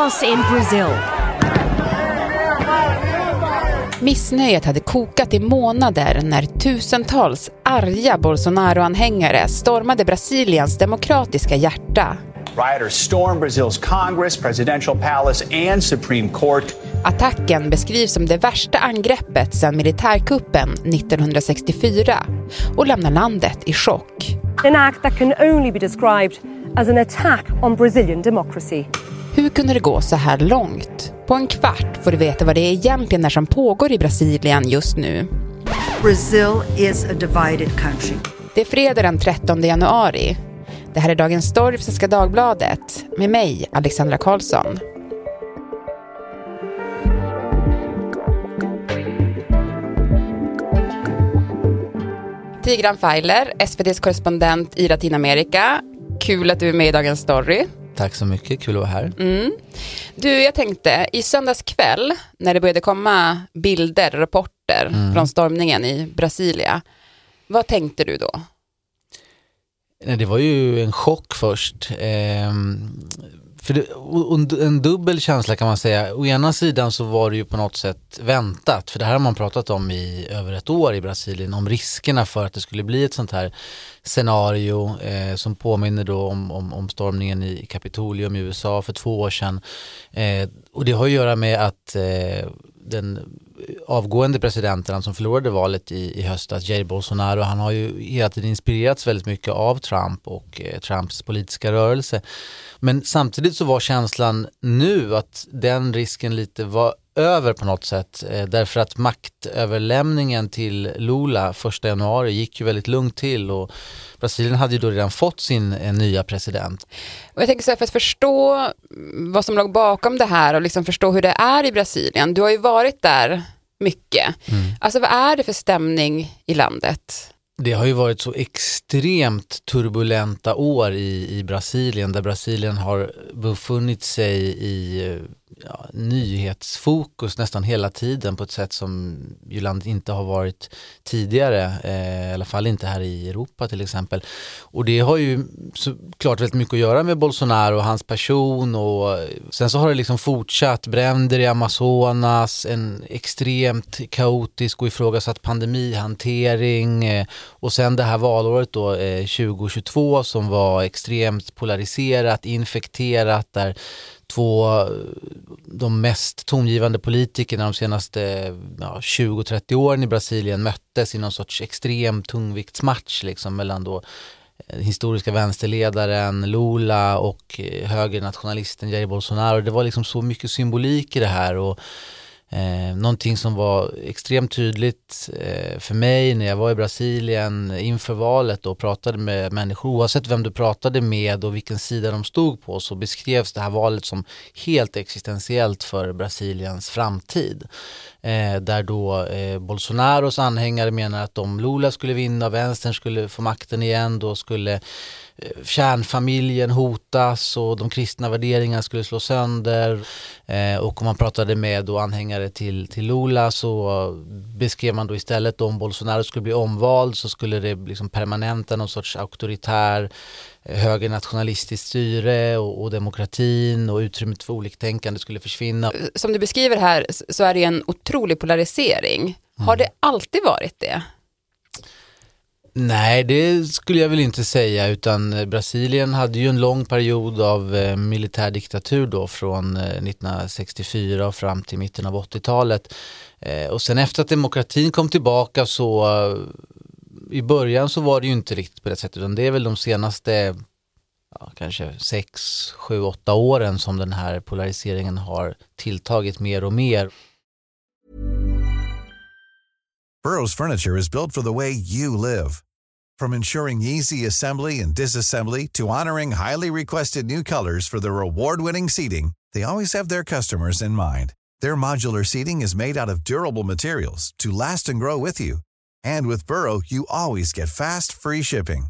chaos in Brazil. Missnöjet hade kokat i månader när tusentals arga Bolsonaro-anhängare stormade Brasiliens demokratiska hjärta. Rioters stormed Brazil's Congress, presidential palace and Supreme Court. Attacken beskrivs som det värsta angreppet sedan militärkuppen 1964 och lämnar landet i chock. An act that can only be described as an attack on Brazilian democracy. Hur kunde det gå så här långt? På en kvart får du veta vad det egentligen är som pågår i Brasilien just nu. Brazil is a divided country. Det är fredag den 13 januari. Det här är Dagens Story för Svenska Dagbladet med mig, Alexandra Karlsson. Tigran Feiler, SVTs korrespondent i Latinamerika. Kul att du är med i Dagens Story. Tack så mycket, kul att vara här. Mm. Du, jag tänkte, i söndags kväll när det började komma bilder, rapporter mm. från stormningen i Brasilia, vad tänkte du då? Det var ju en chock först. Ehm, för det, en dubbel känsla kan man säga. Å ena sidan så var det ju på något sätt väntat, för det här har man pratat om i över ett år i Brasilien, om riskerna för att det skulle bli ett sånt här scenario eh, som påminner då om, om, om stormningen i Kapitolium i USA för två år sedan. Eh, och det har att göra med att eh, den avgående presidenten, han som förlorade valet i, i höstas, Jair Bolsonaro, han har ju hela tiden inspirerats väldigt mycket av Trump och eh, Trumps politiska rörelse. Men samtidigt så var känslan nu att den risken lite var över på något sätt eh, därför att maktöverlämningen till Lula första januari gick ju väldigt lugnt till och Brasilien hade ju då redan fått sin eh, nya president. Och jag tänker så här, för att förstå vad som låg bakom det här och liksom förstå hur det är i Brasilien, du har ju varit där mycket. Mm. Alltså vad är det för stämning i landet? Det har ju varit så extremt turbulenta år i, i Brasilien där Brasilien har befunnit sig i ja, nyhetsfokus nästan hela tiden på ett sätt som Jylland inte har varit tidigare, eh, i alla fall inte här i Europa till exempel. Och det har ju såklart väldigt mycket att göra med Bolsonaro och hans person och sen så har det liksom fortsatt bränder i Amazonas, en extremt kaotisk och ifrågasatt pandemihantering eh, och sen det här valåret då eh, 2022 som var extremt polariserat, infekterat där två de mest tongivande politikerna de senaste ja, 20-30 åren i Brasilien möttes i någon sorts extrem tungviktsmatch liksom mellan då eh, historiska vänsterledaren Lula och eh, högernationalisten Jair Bolsonaro. Det var liksom så mycket symbolik i det här och Eh, någonting som var extremt tydligt eh, för mig när jag var i Brasilien inför valet och pratade med människor, oavsett vem du pratade med och vilken sida de stod på, så beskrevs det här valet som helt existentiellt för Brasiliens framtid. Eh, där då eh, Bolsonaros anhängare menar att om Lula skulle vinna och vänstern skulle få makten igen, då skulle eh, kärnfamiljen hotas och de kristna värderingarna skulle slå sönder. Eh, och om man pratade med då anhängare till, till Lula så beskrev man då istället om Bolsonaro skulle bli omvald så skulle det liksom permanenta någon sorts auktoritär högernationalistiskt styre och, och, demokratin och utrymmet för oliktänkande skulle försvinna. Som du beskriver här så är det en otrolig polarisering. Mm. Har det alltid varit det? Nej, det skulle jag väl inte säga utan Brasilien hade ju en lång period av eh, militärdiktatur då från 1964 eh, och fram till mitten av 80-talet. Eh, och sen efter att demokratin kom tillbaka så i början så var det ju inte riktigt på det sättet utan det är väl de senaste ja, kanske 6, 7, 8 åren som den här polariseringen har tilltagit mer och mer. Burrows furniture is built for the way you live. From ensuring easy assembly and disassembly to honoring highly requested new colors for their award-winning seating, they always have their customers in mind. Their modular seating is made out of durable materials to last and grow with you. And with Burrow, you always get fast, free shipping.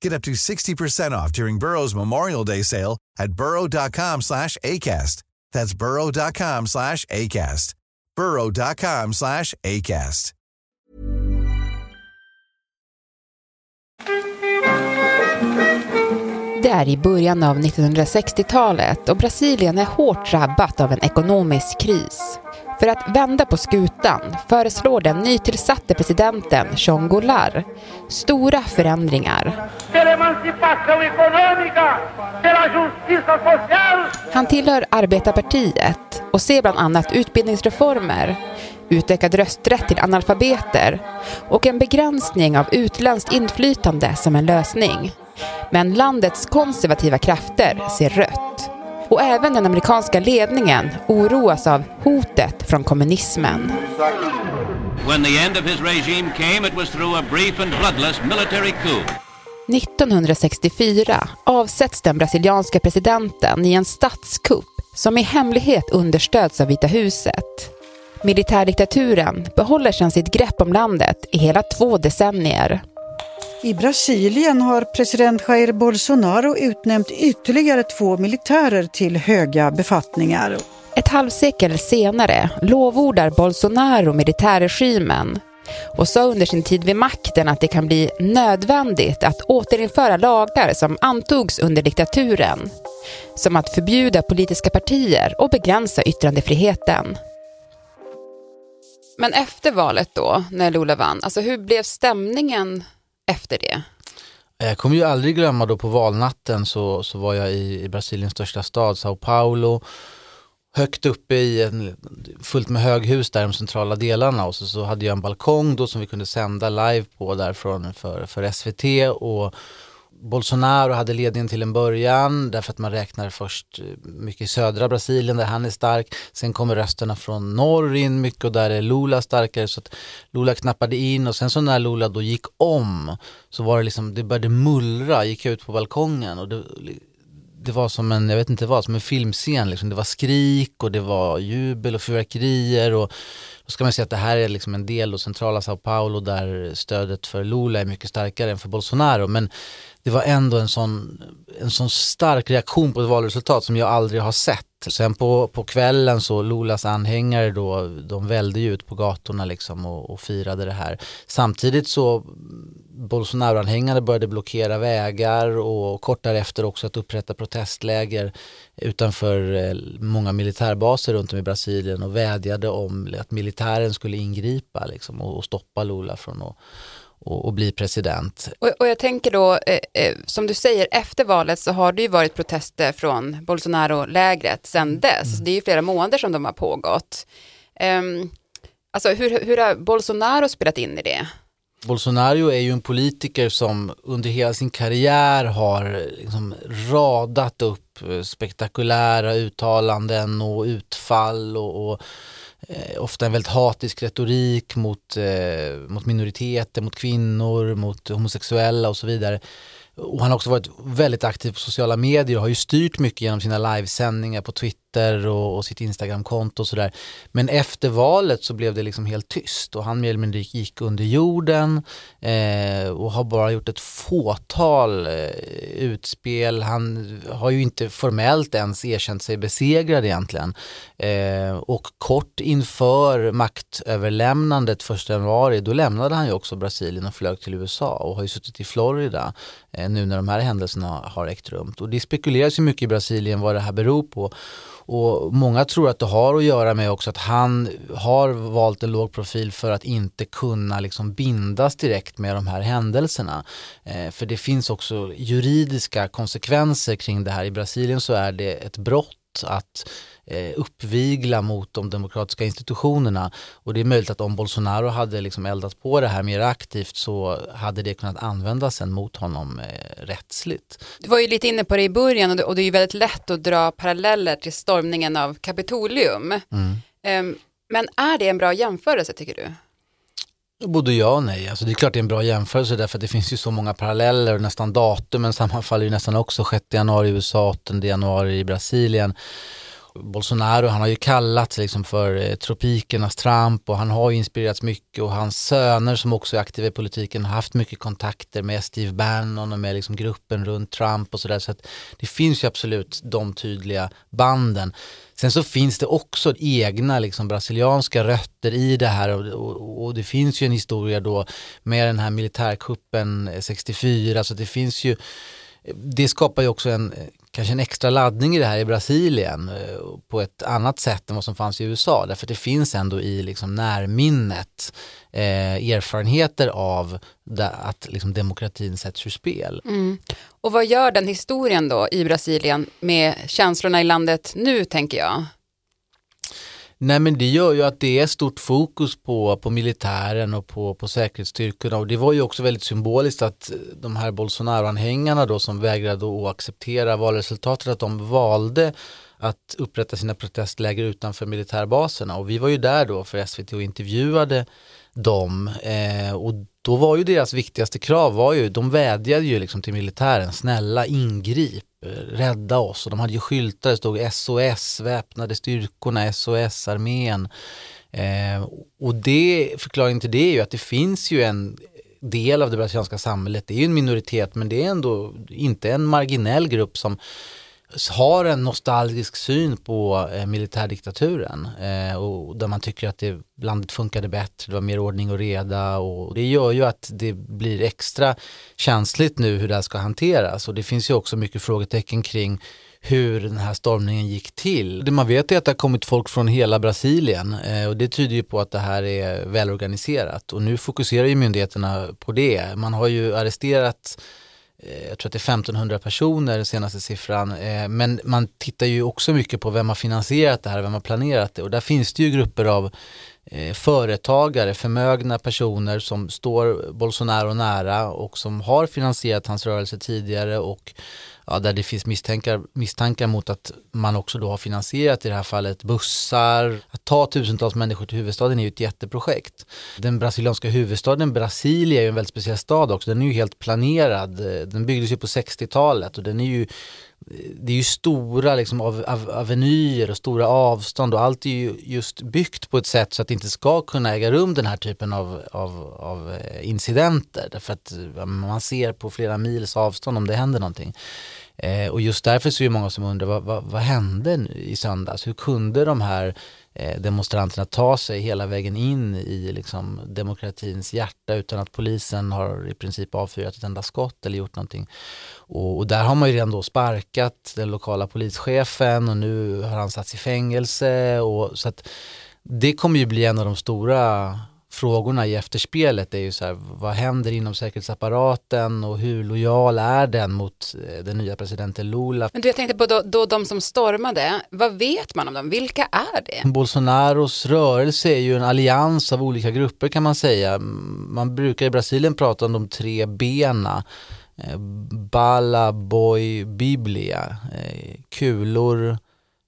Get up to 60% off during Burrow's Memorial Day sale at burrow.com slash ACAST. That's burrow.com slash ACAST. burrow.com slash ACAST. Det är i början av 1960-talet och Brasilien är hårt drabbat av en ekonomisk kris. För att vända på skutan föreslår den nytillsatte presidenten Jean Goulart stora förändringar. Han tillhör Arbetarpartiet och ser bland annat utbildningsreformer, utökad rösträtt till analfabeter och en begränsning av utländskt inflytande som en lösning. Men landets konservativa krafter ser rött. Och även den amerikanska ledningen oroas av hotet från kommunismen. When the end of his regime came, it was through a brief and bloodless military coup. 1964 avsätts den brasilianska presidenten i en statskupp som i hemlighet understöds av Vita huset. Militärdiktaturen behåller sedan sitt grepp om landet i hela två decennier. I Brasilien har president Jair Bolsonaro utnämnt ytterligare två militärer till höga befattningar. Ett halvsekel senare lovordar Bolsonaro militärregimen och sa under sin tid vid makten att det kan bli nödvändigt att återinföra lagar som antogs under diktaturen. Som att förbjuda politiska partier och begränsa yttrandefriheten. Men efter valet då, när Lula vann, alltså hur blev stämningen efter det? Jag kommer ju aldrig glömma då på valnatten så, så var jag i, i Brasiliens största stad, Sao Paulo, högt uppe i en, fullt med höghus där i de centrala delarna och så, så hade jag en balkong då som vi kunde sända live på därifrån för, för SVT och Bolsonaro hade ledningen till en början därför att man räknar först eh, mycket i södra Brasilien där han är stark. Sen kommer rösterna från norr in mycket och där är Lula starkare så att Lula knappade in och sen så när Lula då gick om så var det liksom, det började mullra, gick jag ut på balkongen och det, det var som en, jag vet inte vad, som en filmscen liksom. Det var skrik och det var jubel och fyrverkerier och då ska man säga att det här är liksom en del av centrala Sao Paulo där stödet för Lula är mycket starkare än för Bolsonaro men det var ändå en sån, en sån stark reaktion på ett valresultat som jag aldrig har sett. Sen på, på kvällen så Lulas anhängare då, de välde ju ut på gatorna liksom och, och firade det här. Samtidigt så mm, Bolsonaro-anhängare började blockera vägar och kort därefter också att upprätta protestläger utanför eh, många militärbaser runt om i Brasilien och vädjade om att militären skulle ingripa liksom och, och stoppa Lula från att och, och bli president. Och, och jag tänker då, eh, eh, som du säger, efter valet så har det ju varit protester från Bolsonaro-lägret sedan dess. Mm. Det är ju flera månader som de har pågått. Um, alltså hur, hur har Bolsonaro spelat in i det? Bolsonaro är ju en politiker som under hela sin karriär har liksom radat upp eh, spektakulära uttalanden och utfall och, och eh, ofta en väldigt hatisk retorik mot, eh, mot minoriteter, mot kvinnor, mot homosexuella och så vidare. Och han har också varit väldigt aktiv på sociala medier och har ju styrt mycket genom sina livesändningar på Twitter och, och sitt Instagramkonto och sådär. Men efter valet så blev det liksom helt tyst och han mer eller mindre gick under jorden eh, och har bara gjort ett fåtal eh, utspel. Han har ju inte formellt ens erkänt sig besegrad egentligen. Eh, och kort inför maktöverlämnandet 1 januari då lämnade han ju också Brasilien och flög till USA och har ju suttit i Florida Eh, nu när de här händelserna har ägt rum. Och det spekuleras ju mycket i Brasilien vad det här beror på. Och många tror att det har att göra med också att han har valt en låg profil för att inte kunna liksom bindas direkt med de här händelserna. Eh, för det finns också juridiska konsekvenser kring det här. I Brasilien så är det ett brott att eh, uppvigla mot de demokratiska institutionerna. Och det är möjligt att om Bolsonaro hade liksom eldat på det här mer aktivt så hade det kunnat användas sen mot honom eh, rättsligt. Du var ju lite inne på det i början och det, och det är ju väldigt lätt att dra paralleller till stormningen av Kapitolium. Mm. Um, men är det en bra jämförelse tycker du? Både ja och nej. Alltså det är klart det är en bra jämförelse därför att det finns ju så många paralleller och nästan datumen sammanfaller ju nästan också 6 januari i USA, 8 januari i Brasilien. Bolsonaro, han har ju kallats liksom för eh, tropikernas Trump och han har inspirerats mycket och hans söner som också är aktiva i politiken har haft mycket kontakter med Steve Bannon och med liksom gruppen runt Trump och sådär så att det finns ju absolut de tydliga banden. Sen så finns det också egna liksom brasilianska rötter i det här och, och, och det finns ju en historia då med den här militärkuppen 64 så det finns ju det skapar ju också en, kanske en extra laddning i det här i Brasilien eh, på ett annat sätt än vad som fanns i USA. Därför att det finns ändå i liksom närminnet eh, erfarenheter av att liksom demokratin sätts ur spel. Mm. Och vad gör den historien då i Brasilien med känslorna i landet nu tänker jag? Nej men det gör ju att det är stort fokus på, på militären och på, på säkerhetsstyrkorna. Och det var ju också väldigt symboliskt att eh, de här Bolsonaro-anhängarna då som vägrade att acceptera valresultatet att de valde att upprätta sina protestläger utanför militärbaserna. Och vi var ju där då för SVT och intervjuade dem eh, och då var ju deras viktigaste krav var ju, de vädjade ju liksom till militären, snälla ingrip rädda oss och de hade ju skyltar det stod SOS, väpnade styrkorna, SOS, armén. Eh, och det, förklaringen till det är ju att det finns ju en del av det brasilianska samhället, det är ju en minoritet men det är ändå inte en marginell grupp som har en nostalgisk syn på eh, militärdiktaturen eh, och där man tycker att det, landet funkade bättre, det var mer ordning och reda och det gör ju att det blir extra känsligt nu hur det här ska hanteras och det finns ju också mycket frågetecken kring hur den här stormningen gick till. Det man vet är att det har kommit folk från hela Brasilien eh, och det tyder ju på att det här är välorganiserat och nu fokuserar ju myndigheterna på det. Man har ju arresterat Eh, jag tror att det är 1500 personer, den senaste siffran. Eh, men man tittar ju också mycket på vem har finansierat det här, vem har planerat det. Och där finns det ju grupper av eh, företagare, förmögna personer som står Bolsonaro nära och som har finansierat hans rörelse tidigare och ja, där det finns misstankar, misstankar mot att man också då har finansierat i det här fallet bussar. Att ta tusentals människor till huvudstaden är ju ett jätteprojekt. Den brasilianska huvudstaden Brasilia är ju en väldigt speciell stad också. Den är ju helt planerad. Den byggdes ju på 60-talet och den är ju det är ju stora liksom, av, av, avenyer och stora avstånd och allt är ju just byggt på ett sätt så att det inte ska kunna äga rum den här typen av, av, av eh, incidenter. Därför att eh, man ser på flera mils avstånd om det händer någonting. Eh, och just därför så är det många som undrar vad, vad, vad hände i söndags? Hur kunde de här eh, demonstranterna ta sig hela vägen in i liksom, demokratins hjärta utan att polisen har i princip avfyrat ett enda skott eller gjort någonting. Och, och, där har man ju redan då sparkat den lokala polischefen och nu har han satts i fängelse. Och, så att det kommer ju bli en av de stora frågorna i efterspelet är ju så här, vad händer inom säkerhetsapparaten och hur lojal är den mot eh, den nya presidenten Lula? Men du, jag tänkte på då, då de som stormade, vad vet man om dem? Vilka är det? Bolsonaros rörelse är ju en allians av olika grupper kan man säga. Man brukar i Brasilien prata om de tre bena. Eh, Bala, Boy, Biblia. Eh, kulor,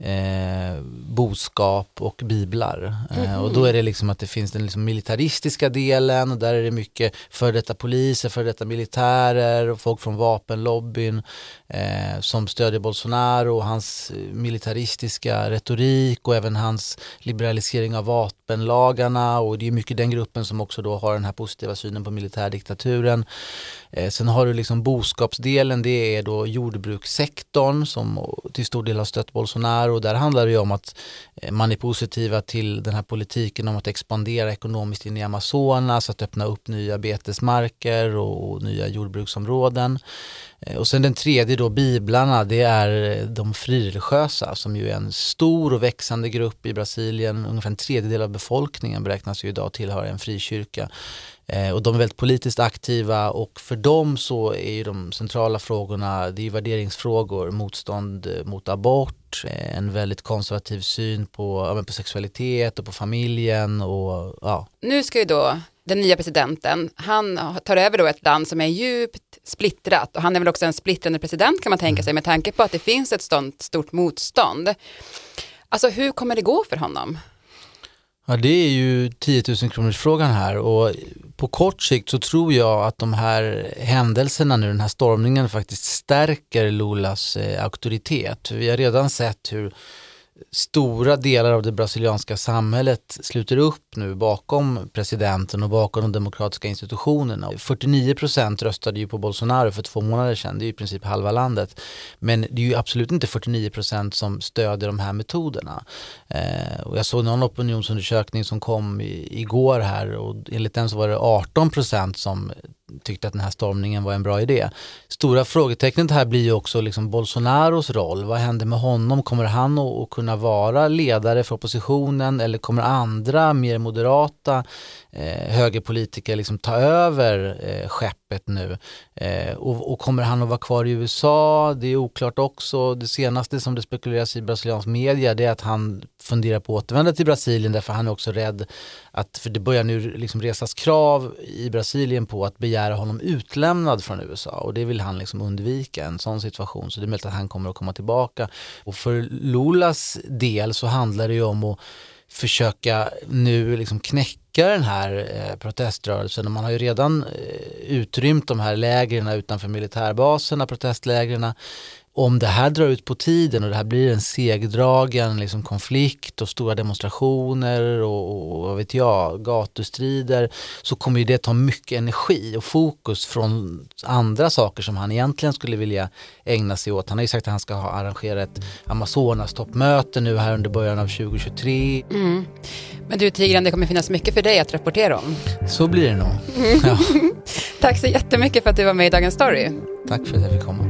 eh, boskap och biblar. Eh, och då är det liksom att det finns den liksom militaristiska delen och där är det mycket för detta poliser, för detta militärer och folk från vapenlobbyn eh, som stödjer Bolsonaro och hans militaristiska retorik och även hans liberalisering av vapenlagarna och det är mycket den gruppen som också då har den här positiva synen på militärdiktaturen. Eh, sen har du liksom boskapsdelen, det är då jordbrukssektorn som till stor del har stött Bolsonaro och där handlar det ju om att eh, man är positiva till den här politiken om att expandera ekonomiskt in i Amazonas, att öppna upp nya betesmarker och, nya jordbruksområden. Eh, och sen den tredje då, biblarna, det är eh, de frireligiösa som ju är en stor och växande grupp i Brasilien. Ungefär en tredjedel av befolkningen beräknas ju idag tillhöra en frikyrka. Och de är väldigt politiskt aktiva och för dem så är ju de centrala frågorna, det är ju värderingsfrågor, motstånd mot abort, eh, en väldigt konservativ syn på, ja, på sexualitet och på familjen och ja. Nu ska ju då den nya presidenten, han tar över då ett land som är djupt splittrat och han är väl också en splittrande president kan man tänka sig med tanke på att det finns ett stort motstånd. Alltså hur kommer det gå för honom? Ja, det är ju 10 000 kronors frågan här och på kort sikt så tror jag att de här händelserna nu, den här stormningen faktiskt stärker Lulas eh, auktoritet. Vi har redan sett hur stora delar av det brasilianska samhället sluter upp nu bakom presidenten och bakom de demokratiska institutionerna. 49 procent röstade ju på Bolsonaro för två månader sedan, det är i princip halva landet. Men det är ju absolut inte 49 procent som stödjer de här metoderna. Eh, och jag såg någon opinionsundersökning som kom i, igår här och enligt den så var det 18 procent som tyckte att den här stormningen var en bra idé. Stora frågetecknet här blir ju också liksom Bolsonaros roll. Vad händer med honom? Kommer han att kunna vara ledare för oppositionen eller kommer andra mer moderata eh, högerpolitiker liksom ta över eh, skeppet nu? Eh, och, och, kommer han att vara kvar i USA? Det är oklart också. Det senaste som det spekuleras i brasiliansk media det är att han funderar på att återvända till Brasilien därför han är också rädd att, för det börjar nu liksom resas krav i Brasilien på att begära honom utlämnad från USA och det vill han liksom undvika en sån situation så det är möjligt att han kommer att komma tillbaka. Och för Lulas del så handlar det ju om att försöka nu liksom knäcka den här eh, proteströrelsen. Man har ju redan eh, utrymt de här lägren utanför militärbaserna, protestlägren om det här drar ut på tiden och det här blir en segdragen liksom, konflikt och stora demonstrationer och, och vad vet jag, gatustrider så kommer ju det ta mycket energi och fokus från andra saker som han egentligen skulle vilja ägna sig åt. Han har ju sagt att han ska ha arrangerat ett Amazonas toppmöte nu här under början av 2023. Mm. Men du Tigran, det kommer finnas mycket för dig att rapportera om. Så blir det nog. Mm. Ja. Tack så jättemycket för att du var med i Dagens Story. Tack för att jag fick komma.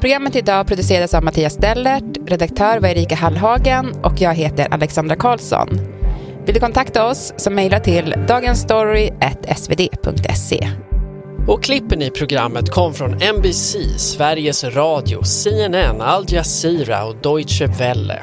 Programmet idag producerades av Mattias Dellert, redaktör var Erika Hallhagen och jag heter Alexandra Karlsson. Vill du kontakta oss så mejla till dagensstory.svd.se. Och klippen i programmet kom från NBC, Sveriges Radio, CNN, Al Jazeera och Deutsche Welle.